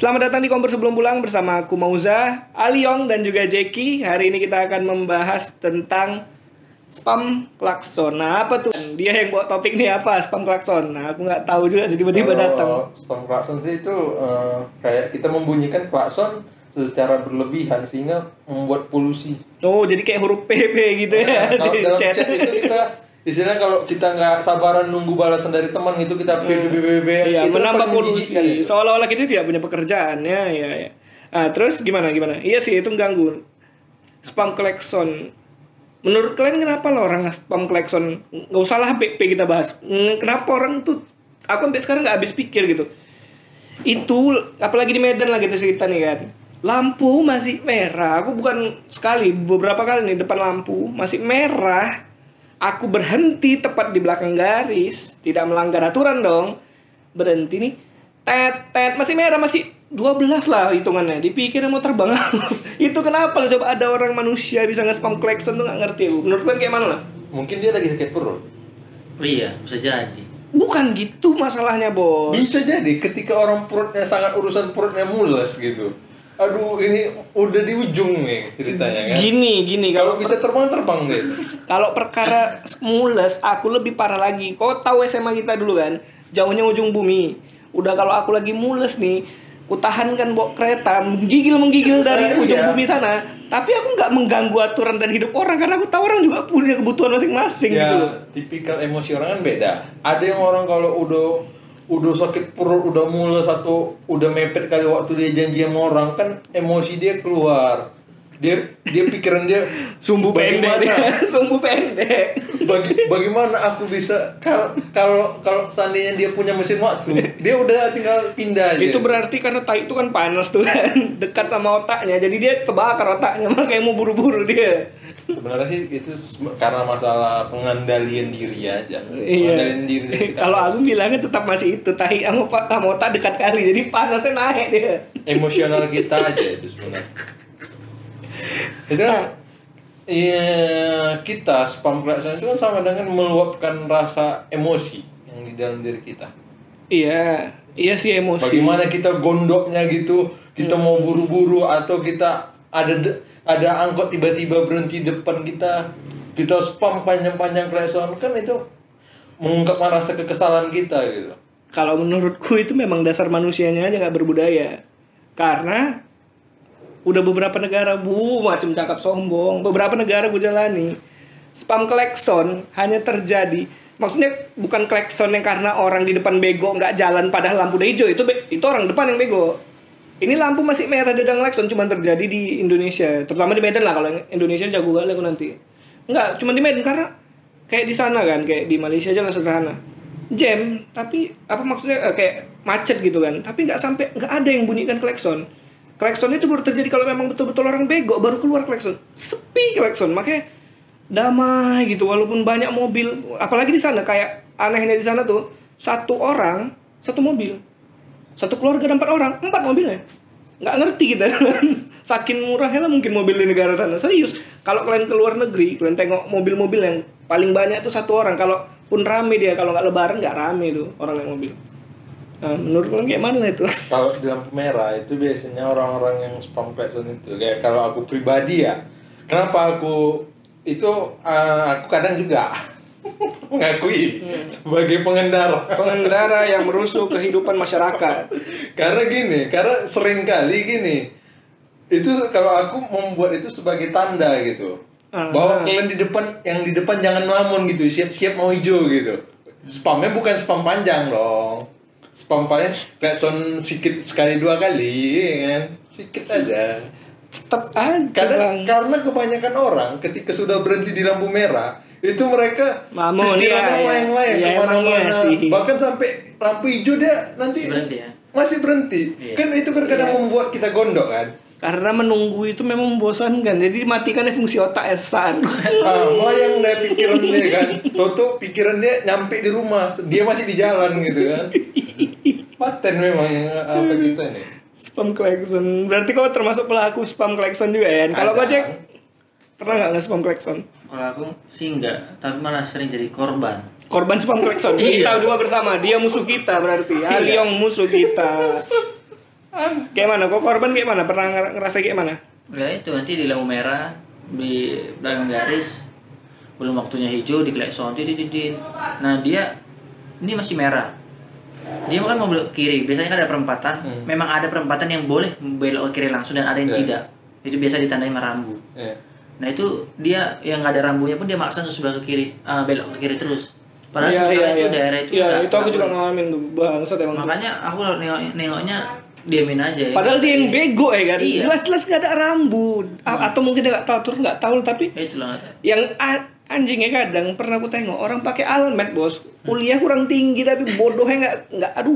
Selamat datang di Kompor Sebelum Pulang bersama aku Mauza, Aliong dan juga Jeki. Hari ini kita akan membahas tentang spam klakson. Nah, apa tuh? Dia yang bawa topik nih apa? Spam klakson. Nah, aku nggak tahu juga tiba-tiba Kalau datang. Spam klakson sih itu eh, kayak kita membunyikan klakson secara berlebihan sehingga membuat polusi. Oh, jadi kayak huruf PB gitu ya Nah, kalau di dalam chat. chat itu kita istilahnya kalau kita nggak sabaran nunggu balasan dari teman itu kita BBBB Iya, itu kan menambah polusi. itu. Seolah-olah kita tidak punya pekerjaan ya, ya, ya. Ah, terus gimana gimana? Iya sih itu mengganggu. Spam klakson. Menurut kalian kenapa lo orang spam klakson? Nggak usah lah PP kita bahas. Kenapa orang tuh? Aku sampai sekarang nggak habis pikir gitu. Itu apalagi di Medan lah gitu cerita nih kan. Lampu masih merah. Aku bukan sekali, beberapa kali nih depan lampu masih merah. Aku berhenti tepat di belakang garis, tidak melanggar aturan dong. Berhenti nih. Tet tet masih merah masih 12 lah hitungannya. Dipikir mau terbang. itu kenapa lah coba ada orang manusia bisa nge-spam klakson tuh nggak ngerti aku. Menurut kalian kayak mana lah? Mungkin dia lagi sakit perut. Oh iya, bisa jadi. Bukan gitu masalahnya, Bos. Bisa jadi ketika orang perutnya sangat urusan perutnya mules gitu. Aduh ini udah di ujung nih ceritanya kan. Gini, gini Kalau bisa terbang terbang deh. Kalau perkara mules, aku lebih parah lagi. Kau tahu SMA kita dulu kan? Jauhnya ujung bumi. Udah kalau aku lagi mules nih, ku tahan kan bawa kereta, menggigil menggigil dari Iya. ujung bumi sana. Tapi aku nggak mengganggu aturan dan hidup orang karena aku tahu orang juga punya kebutuhan masing-masing gitu ya tipikal emosi orang kan beda ada yang orang kalau udah udah sakit perut udah mules atau udah mepet kali waktu dia janji sama orang kan emosi dia keluar dia dia pikiran dia Sumbu pendek bagaimana dia, sumbu pendek. bagi, bagaimana aku bisa kal- kalau kalau seandainya dia punya mesin waktu dia udah tinggal pindah aja Itu berarti karena tai itu kan panas tuh kan, dekat sama otaknya. Jadi dia kebakar otaknya, makanya mau buru-buru dia. Sebenarnya sih itu karena masalah pengendalian diri aja Iya. pengendalian diri. Kalau aku bilangnya tetap masih itu tahi sama pak sama otak dekat kali jadi panasnya naik dia. emosional kita aja itu sebenarnya itu kan iya kita spam klakson itu kan sama dengan meluapkan rasa emosi yang di dalam diri kita Iya, iya sih emosi. bagaimana kita gondoknya gitu kita mau buru-buru atau kita ada ada angkot tiba-tiba berhenti depan kita. Kita spam panjang-panjang klakson kan itu mengungkapkan rasa kekesalan kita gitu. Kalau menurutku itu memang dasar manusianya aja nggak berbudaya. Karena udah beberapa negara bu macam cakap sombong, beberapa negara gue jalani spam klakson hanya terjadi. Maksudnya bukan klakson yang karena orang di depan bego nggak jalan padahal lampu udah hijau itu itu orang depan yang bego ini lampu masih merah udah klakson cuma terjadi di Indonesia. Terutama di Medan lah kalau Indonesia jago kali aku nanti. Nggak cuma di Medan karena kayak di sana kan kayak di Malaysia aja nggak sederhana. Jam tapi apa maksudnya eh, kayak macet gitu kan. Tapi nggak sampai nggak ada yang bunyikan klakson klakson itu baru terjadi kalau memang betul-betul orang bego baru keluar klakson sepi klakson makanya damai gitu walaupun banyak mobil. Apalagi di sana kayak anehnya di sana tuh satu orang satu mobil satu keluarga ada empat orang empat mobilnya. Nggak ngerti kita. Saking murahnya lah mungkin mobil di negara sana. Serius kalau kalian ke luar negeri kalian tengok mobil-mobil yang paling banyak tuh satu orang. Kalau pun rame dia kalau nggak lebaran nggak rame tuh orang yang mobil. Nah, menurut kalian kayak mana itu? Kalau di lampu merah itu biasanya orang-orang yang spam klakson itu. Kayak kalau aku pribadi ya. Kenapa aku itu eh, aku kadang juga mengakui sebagai pengendara. Pengendara yang merusuh kehidupan masyarakat. Karena gini karena sering kali gini itu kalau aku membuat itu sebagai tanda gitu. Ah. bahwa kalian di depan yang di depan jangan melamun gitu siap-siap mau hijau gitu. Spamnya bukan spam panjang dong. Spam paling klakson sedikit sekali dua kali kan? Sedikit aja. Tetap aja karena bang. karena kebanyakan orang ketika sudah berhenti di lampu merah itu mereka Mamun, pikirannya iya, iya. lain-lain Iya, emang ke mana-mana. iya sih. bahkan sampai lampu hijau dia nanti Masih berhenti ya? masih berhenti. Iya. kan itu kan kadang membuat kita gondok kan? Karena menunggu itu memang membosankan. Jadi dimatikannya fungsi otak esat ah, melayang deh pikiran dia kan? Toto pikiran dia nyampe di rumah. Dia masih di jalan gitu kan? Paten memang yang apa kita nih spam collection. Berarti kau termasuk pelaku spam collection juga ya? Kalau Ada. gojek pernah nggak nge spam collection Kalau aku sih enggak, tapi malah sering jadi korban. korban spam collection Iya. kita dua bersama dia musuh kita berarti Aliong musuh kita Kayak mana? Kok korban kayak mana? Pernah nger- ngerasa kayak mana? Ya itu nanti di lampu merah di belakang garis belum waktunya hijau di klakson titit Nah dia ini masih merah. Dia kan mau belok kiri. Biasanya kan ada perempatan. Hmm. Memang ada perempatan yang boleh belok ke kiri langsung dan ada yang Iya. tidak. Itu biasa ditandai sama rambu. Iya. Nah itu dia yang nggak ada rambunya pun dia maksa untuk sebelah ke kiri, ah, belok ke kiri terus. Padahal Iya, sebetulnya iya, itu iya. daerah itu Iya, nggak- itu aku nggak juga ngalamin tuh. Bangsat emang. Makanya aku nengok nengoknya diamin aja. ya. Padahal dia yang bego ya kan. Iya. Jelas-jelas gak ada rambu. A- Atau mungkin dia gak tahu, terus gak tahu tapi Ya, itulah nggak yang a- anjingnya kadang pernah aku tengok orang pakai almet bos kuliah kurang tinggi tapi bodohnya nggak nggak aduh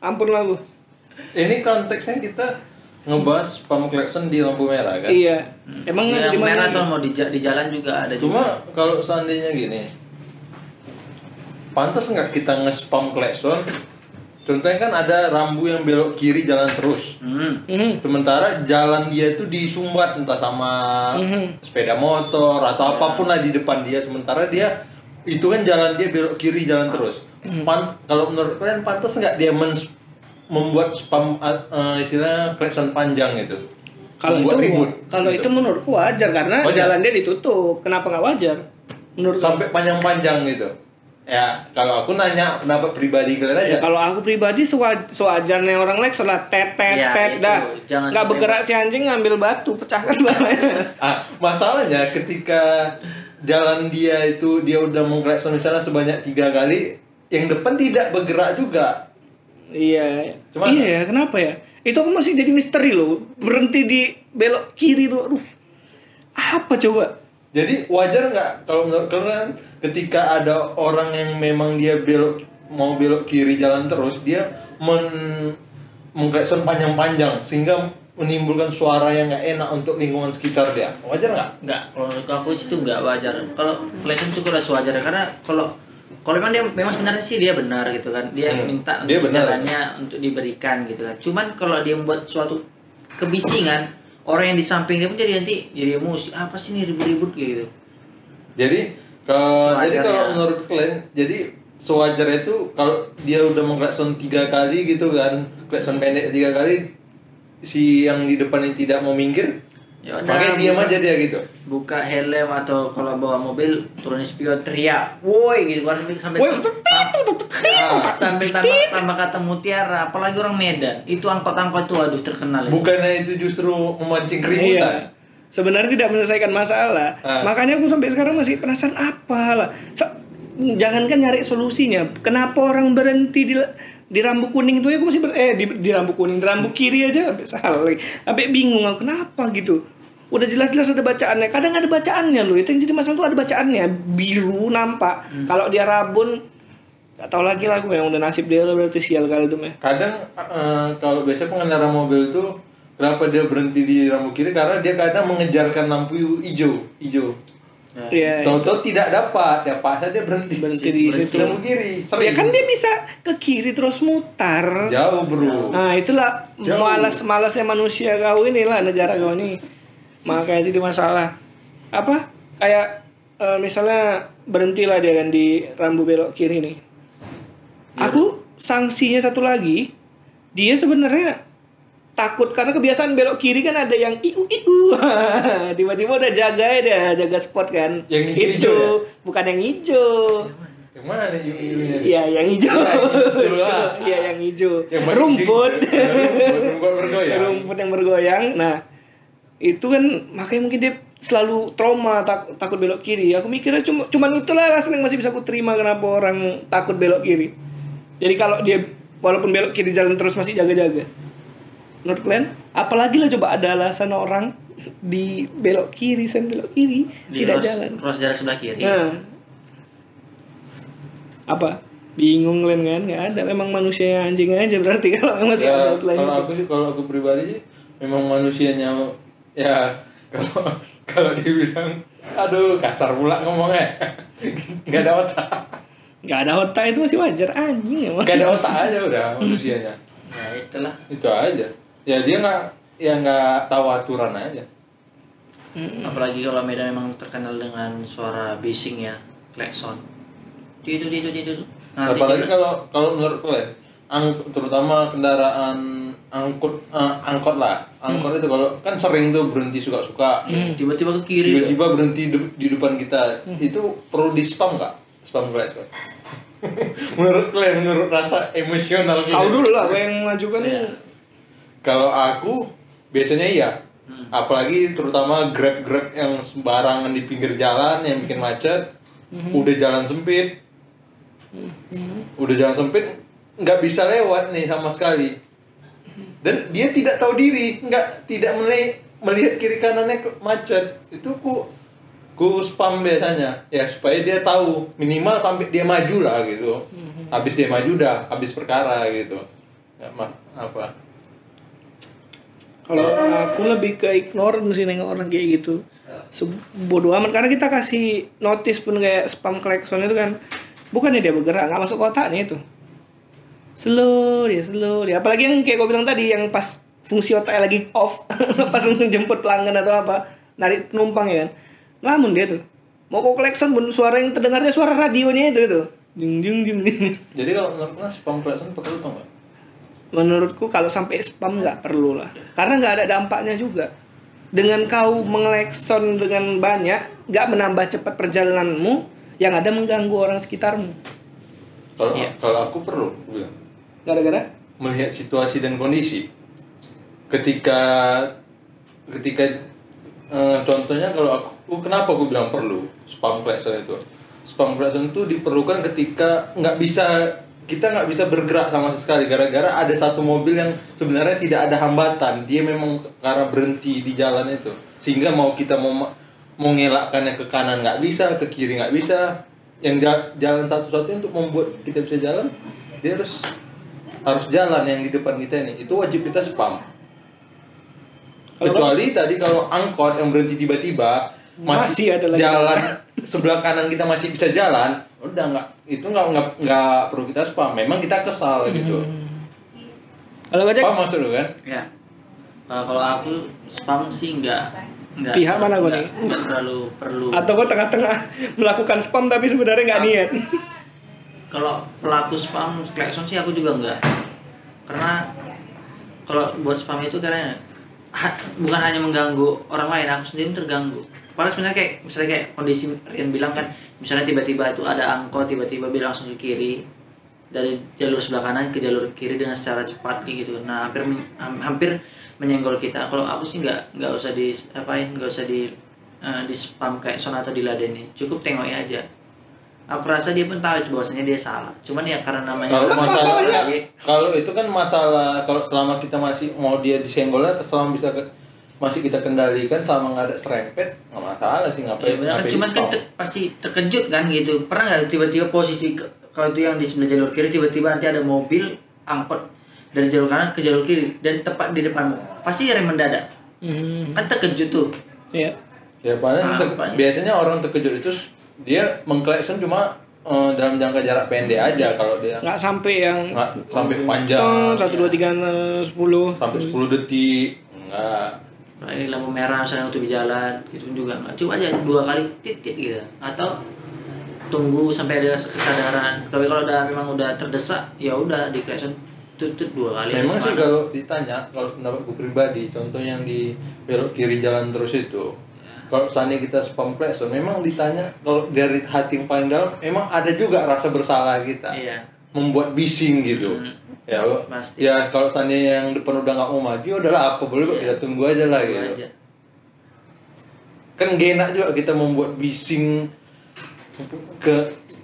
ampun lah bu Ini konteksnya kita ngebahas spam klakson di lampu merah kan? iya emang Yang di mana merah tuh mau di, di jalan juga ada Cuma juga. kalau seandainya gini, pantas nggak kita nge-spam klakson? Contohnya kan ada rambu yang belok kiri jalan terus. Hmm. Mhm. Sementara jalan dia itu disumbat entah sama Mhm. sepeda motor atau apa pun lah di depan dia. Sementara dia itu kan jalan dia belok kiri jalan terus. Pan, kalau menurut kalian pantas nggak dia men- membuat spam uh, istilah klakson panjang itu? kalau itu ribut, kalau gitu. itu menurutku wajar karena Wajar. jalan dia ditutup kenapa nggak wajar menurut sampai panjang-panjang gitu. Ya, kalau aku nanya pendapat pribadi kalian aja. Ya, kalau aku pribadi sewa- sewajarnya orang like sholat tet tet Ya, tet dah nggak bergerak si anjing ngambil batu pecahkan balanya Ah, masalahnya ketika jalan dia itu dia udah mengklakson misalnya sebanyak tiga kali, yang depan tidak bergerak juga. Iya Cuman- iya ya kenapa ya itu aku masih jadi misteri loh berhenti di belok kiri tuh aduh apa coba Jadi wajar nggak kalau menurut kalian ketika ada orang yang memang dia belok mau belok kiri jalan terus dia men mengklakson panjang-panjang sehingga menimbulkan suara yang nggak enak untuk lingkungan sekitar dia. Wajar nggak? Enggak, kalau menurut aku sih itu enggak wajar. Kalau klakson itu udah sewajarnya karena kalau kalau memang dia memang sebenarnya sih dia benar gitu kan. Dia Hmm, minta dia untuk untuk diberikan gitu kan. Cuman kalau dia membuat suatu kebisingan, orang yang di samping dia pun jadi nanti jadi emosi. Apa sih ini ribut-ribut gitu. Jadi Sewajarnya. jadi kalau menurut kalian jadi sewajar itu kalau dia udah mengklakson tiga kali gitu kan klakson pendek tiga kali si yang di depan ini tidak mau minggir Ya udah, makanya diam aja dia gitu Buka helm atau kalau bawa mobil turunin spion teriak, woi gitu kan sambil Woi, sambil tambah, tambah kata mutiara, apalagi orang Medan. Itu angkot-angkot tuh aduh terkenal ya. bukannya itu justru memancing Iya. keributan Sebenarnya tidak menyelesaikan masalah. Ah. Makanya aku sampai sekarang masih penasaran apa lah. Jangankan nyari solusinya. Kenapa orang berhenti di di rambu kuning itu ya aku masih ber- eh di, di rambu kuning, di rambu kiri aja sampai salah lagi. Sampai bingung aku kenapa gitu. Udah jelas-jelas ada bacaannya. Kadang ada bacaannya loh. Itu yang jadi masalah tuh ada bacaannya. Biru nampak. Kalau dia rabun Gak tau lagi lah aku yang udah nasib dia lah berarti sial kali itu meh. kadang eh, kalau biasanya pengendara mobil itu kenapa dia berhenti di lampu kiri karena dia kadang mengejarkan lampu hijau hijau Ya. Iya. Tahu-tahu tidak dapat, ya paksa dia berhenti. Berhenti di Berhenti situ. lampu kiri. Ya kan dia bisa ke kiri terus mutar. Jauh bro. Nah itulah Jauh. malas-malasnya manusia kau inilah negara kau ini. Makanya jadi masalah. Apa? Kayak eh, misalnya berhentilah dia kan di rambu belok kiri nih. Aku sanksinya satu lagi, dia sebenarnya takut karena kebiasaan belok kiri kan ada yang iu iu tiba-tiba udah jaga ya dia jaga spot kan Yang itu hijau-hijau ya? bukan yang hijau Yang mana yang hijau. Iya, yang hijau. Iya, yang hijau. Yang rumput. hijau. Ya, rumput, rumput bergoyang. rumput yang bergoyang. Nah, itu kan makanya mungkin dia selalu trauma tak, takut belok kiri. Aku mikirnya cuma cuman itulah alasan yang masih bisa aku terima kenapa orang takut belok kiri. Jadi kalau dia walaupun belok kiri jalan terus masih jaga-jaga. Menurut kalian, apalagi lah coba ada alasan orang di belok kiri, sen belok kiri, Di tidak ruas, jalan. ruas jalan sebelah kiri. Nah, apa? Bingung kalian kan? Nggak ada. Memang manusia anjing aja berarti kalau memang masih Ya, ada selain kalau itu. aku sih, kalau aku pribadi sih, memang manusianya ya kalau kalau dibilang, aduh kasar pula ngomongnya, nggak ada otak, Nggak ada otak itu masih wajar anjing emang. nggak ada otak aja udah manusianya, Nah, itulah. itu aja. Ya dia nggak, ya nggak tahu aturan aja. Apalagi kalau Medan memang terkenal dengan suara bising ya, klakson. Itu itu itu itu. Nanti Apalagi kalau kalau menurut kalian, ang terutama kendaraan angkut eh, angkot lah. Angkot itu kalau kan sering tuh berhenti suka-suka. Tiba-tiba ke kiri tiba-tiba berhenti di, di depan kita. Itu perlu di spam nggak? Spam crash menurut kalian menurut rasa emosional Kau gitu? dulu lah, gue yang mengajukan Iya. kalau aku biasanya iya. Apalagi terutama grab grab yang sembarangan di pinggir jalan yang bikin macet udah jalan sempit. Udah jalan sempit nggak bisa lewat nih sama sekali dan dia tidak tahu diri nggak tidak meli- melihat kiri kanannya macet. Itu ku ku spam biasanya. Ya supaya dia tahu. Minimal sampai dia maju lah gitu. Habis dia maju udah habis perkara gitu. Ya, ma apa? Kalau aku lebih ke ignore sih nengok orang kayak gitu. Se- Bodoh amat. Karena kita kasih notice pun kayak spam klakson itu kan bukannya dia bergerak nggak masuk kotaknya itu. Slow dia slow dia. Apalagi yang kayak gue bilang tadi yang pas fungsi otaknya lagi off pas jemput pelanggan atau apa narik penumpang ya kan? Lamun dia tuh. Mau kok klakson pun suara yang terdengarnya suara radionya itu itu jeng jeng jeng. jadi kalau menurut mas spam klakson perlu tau nggak menurutku kalau sampai spam nggak perlu lah. Karena nggak ada dampaknya juga. Dengan kau mengelekson dengan banyak nggak menambah cepat perjalananmu yang ada mengganggu orang sekitarmu. Kalau Iya. kalau aku perlu bilang gara-gara? Melihat situasi dan kondisi. Ketika ketika eh, contohnya kalau aku kenapa aku bilang perlu spam klakson itu? Spam klakson itu diperlukan ketika nggak bisa kita nggak bisa bergerak sama sekali. Gara-gara ada satu mobil yang sebenarnya tidak ada hambatan. Dia memang karena berhenti di jalan itu. Sehingga mau kita mau ma- mau ngelakkannya ke kanan nggak bisa ke kiri nggak bisa. Yang ja- jalan satu-satunya untuk membuat kita bisa jalan dia harus harus jalan yang di depan kita ini itu wajib kita spam. Kalau kecuali tadi kalau angkot yang berhenti tiba-tiba Masih ada lagi. jalan sebelah kanan kita masih bisa jalan udah nggak itu nggak nggak nggak perlu kita spam. Memang kita kesal gitu. Kalau gojek? Spam maksud lu kan? Ya. Kalau kalau aku spam sih nggak nggak Pihak mana nggak- nih? nggak terlalu perlu. Atau kau tengah-tengah melakukan spam tapi sebenarnya nggak niat kalau pelaku spam klakson sih aku juga enggak karena kalau buat spam itu karena ha- bukan hanya mengganggu orang lain aku sendiri terganggu. Padahal sebenarnya kayak misalnya kayak kondisi yang bilang kan misalnya tiba-tiba itu ada angkot tiba-tiba dia langsung ke kiri dari jalur sebelah kanan ke jalur kiri dengan secara cepat gitu. Nah hampir hampir menyenggol kita. Kalau aku sih nggak nggak usah di apain nggak usah di eh, di spam kayak son atau diladeni cukup tengoknya aja aku rasa dia pun tahu bahwasanya dia salah cuman ya karena namanya kalau masalah masalahnya? kalau itu kan masalah kalau selama kita masih mau dia disenggolnya selama bisa ke- masih kita kendalikan selama nggak ada serempet nggak masalah sih Ya, ngapain benar kan ngapain cuman kan te- pasti terkejut kan gitu. Pernah nggak tiba-tiba posisi kalau itu yang di sebelah jalur kiri tiba-tiba nanti ada mobil angkot dari jalur kanan ke jalur kiri dan tepat di depanmu. Pasti rem mendadak. Hmm, Kan terkejut tuh. ya ya paling Nah, biasanya orang terkejut itu dia mengklakson cuma eh, dalam jangka jarak pendek aja kalau dia nggak sampai yang nggak sampai panjang satu dua tiga sepuluh sampai 10 detik enggak Nah, ini lampu merah misalnya untuk di jalan gitu juga nggak. Coba aja dua kali titit gitu. Atau tunggu sampai ada kesadaran. Tapi kalau udah memang udah terdesak ya udah di klakson tutut dua kali. memang sih cuma- kalau ditanya kalau pendapatku pribadi contoh yang di belok kiri jalan terus itu kalau seandainya kita spam klakson memang ditanya kalau dari hati yang paling dalam memang ada juga rasa bersalah kita Iya. membuat bising gitu Hmm. ya Pasti. ya kalau seandainya yang depan udah nggak mau maju ya udahlah apa boleh kok Iya. kita tunggu aja lah Tunggu gitu aja. kan gak enak juga kita membuat bising ke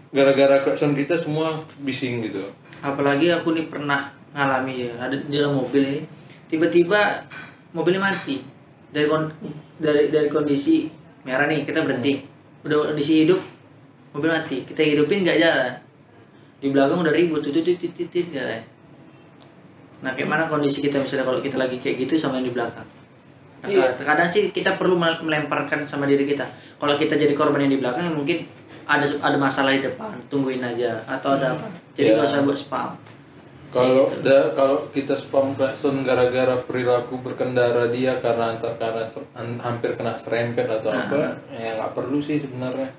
gara-gara klakson kita semua bising gitu apalagi aku nih pernah ngalami ya ada di dalam mobil ini tiba-tiba mobilnya mati dari kon- dari dari kondisi merah nih kita berhenti. Udah kondisi hidup mobil mati. Kita hidupin nggak jalan. Di belakang udah ribut tuh tuh tuh tuh tuh jalan nah kayak mana kondisi kita misalnya kalau kita lagi kayak gitu sama yang di belakang? Nah, Iya. terkadang sih kita perlu mel- melemparkan sama diri kita. Kalau kita jadi korban yang di belakang ya mungkin ada ada masalah di depan tungguin aja. Atau ada apa. Jadi Ya. nggak usah buat spam Kalau gitu. da- kalau kita spam klakson gara-gara perilaku berkendara dia karena antar karena ser- an- hampir kena serempet atau Nah. apa, ya nggak perlu sih sebenarnya.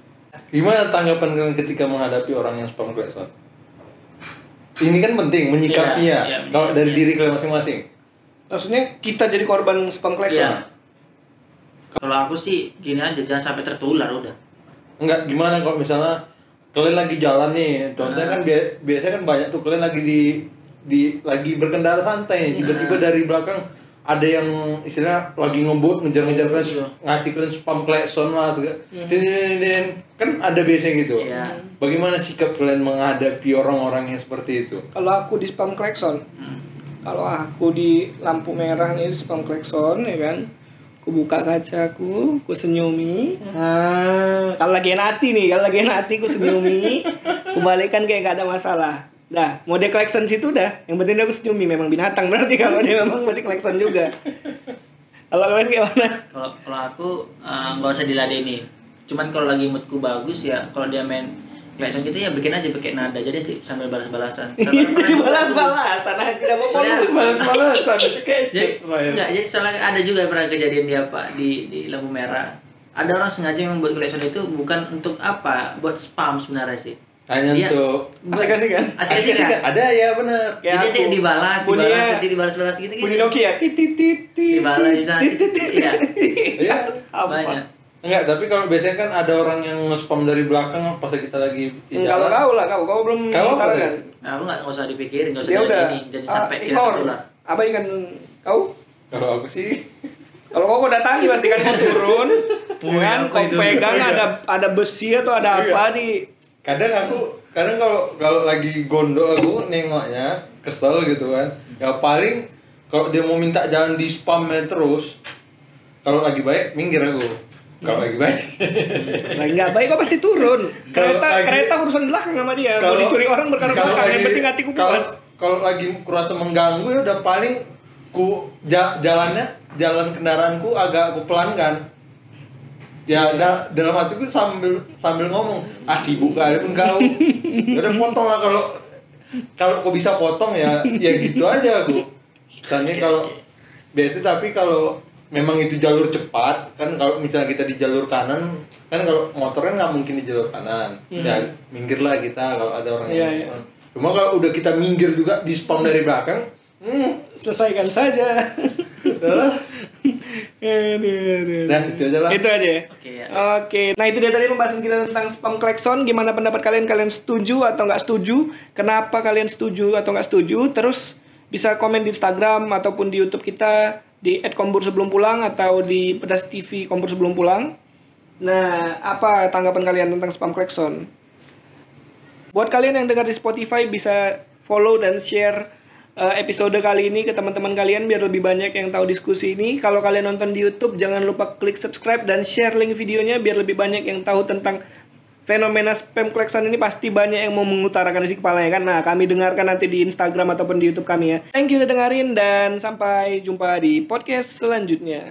Gimana tanggapan kalian ketika menghadapi orang yang spam klakson? ini kan penting menyikapinya. Iya, iya, Kalau dari menyikapinya. diri kalian masing-masing. Maksudnya kita jadi korban spam klekson. Iya. Kalau aku sih gini aja jangan sampai tertular udah. Enggak gimana kalau misalnya kalian lagi jalan nih, contohnya kan bia- biasanya kan banyak tuh kalian lagi di di lagi berkendara santai nih, tiba-tiba dari belakang ada yang istilahnya lagi ngebut ngejar-ngejar kalian Iya. ngasih kalian spam klakson lah segala. Din, din, din. kan ada biasanya gitu. Iya. Bagaimana sikap kalian menghadapi orang-orang yang seperti itu? Kalau aku di spam klekson, kalau aku di lampu merah nih di spam klekson ya kan, aku buka kacaku, aku senyumi. Nah, kalau lagi enak hati nih, kalau lagi enak hati aku senyumi, aku balikkan kayak gak ada masalah. Dah, mode klekson situ dah. Yang penting aku senyumi memang binatang berarti kalau dia memang masih klekson juga. Kalau kalian kayak mana? Kalau kalau aku eh, nggak usah diladeni. Cuman kalau lagi moodku bagus ya kalau dia main klakson gitu ya bikin aja pakai nada jadi sambil balas-balasan. Balas-balasan aja tidak mau. Balas-balasan jadi kecil. enggak jadi soalnya ada juga pernah kejadian di apa di di lampu merah ada orang sengaja membuat klakson itu bukan untuk apa buat spam sebenarnya sih Hanya Iya. untuk Asik-asik kan? asik-asik kan Ada ya bener. Kayak jadi aku. dibalas Bunyinya- dibalas nanti dibalas-balas gitu Bunyi gitu Nokia titit titit dibalas di sana iya Iya. banyak Enggak, tapi kalau biasanya kan ada orang yang nge-spam dari belakang pas kita lagi di Kalau jalan. kau lah kau, kau belum Kau tadi? nah, aku nggak nggak usah dipikirin nggak usah Dia udah diladeni jadi ah, sampai kira ignore. tertular Apa ikan kau? Kalau aku sih Kalau kau datangi pasti kan kau turun, ya kan? Kau pegang ada ada besi atau ada apa di kadang aku kadang kalau kalau lagi gondok aku nengoknya kesel gitu kan. Ya paling kalau dia mau minta jalan di spamnya terus kalau lagi baik minggir aku. Kalau lagi baik. Nah, enggak baik kau pasti turun. Kereta lagi- kereta urusan belakang sama dia. Mau Kalau- dicuri orang belakang. Yang penting hatiku puas. Kalau lagi kurasa mengganggu ya udah paling ku ja- jalannya jalan kendaraanku agak aku pelankan. Ya da- dalam hatiku sambil sambil ngomong, ah sibuk kali pun kau. Ya udah potong lah kalau kalau kau bisa potong ya ya gitu aja aku. Soalnya kalau biasa tapi kalau memang itu jalur cepat kan kalau misalnya kita di jalur kanan kan kalau motornya nggak mungkin di jalur kanan ya minggirlah kita kalau ada orang yang Hmm. Iya, cuma kalau udah kita minggir juga di spam dari belakang hmm, Selesaikan saja. dan itu aja lah Itu aja ya. oke ya Oke, nah itu dia tadi pembahasan kita tentang spam klekson. Gimana pendapat kalian? Kalian setuju atau nggak setuju? Kenapa kalian setuju atau nggak setuju? Terus bisa komen di Instagram ataupun di YouTube kita di @kombur sebelum pulang atau di pedas TV kombur sebelum pulang. Nah, apa tanggapan kalian tentang spam klekson? Buat kalian yang dengar di Spotify bisa follow dan share uh, episode kali ini ke teman-teman kalian biar lebih banyak yang tahu diskusi ini. Kalau kalian nonton di YouTube jangan lupa klik subscribe dan share link videonya biar lebih banyak yang tahu tentang fenomena spam klekson ini pasti banyak yang mau mengutarakan isi kepalanya kan. Nah, kami dengarkan nanti di Instagram ataupun di YouTube kami ya. Thank you udah dengerin dan sampai jumpa di podcast selanjutnya.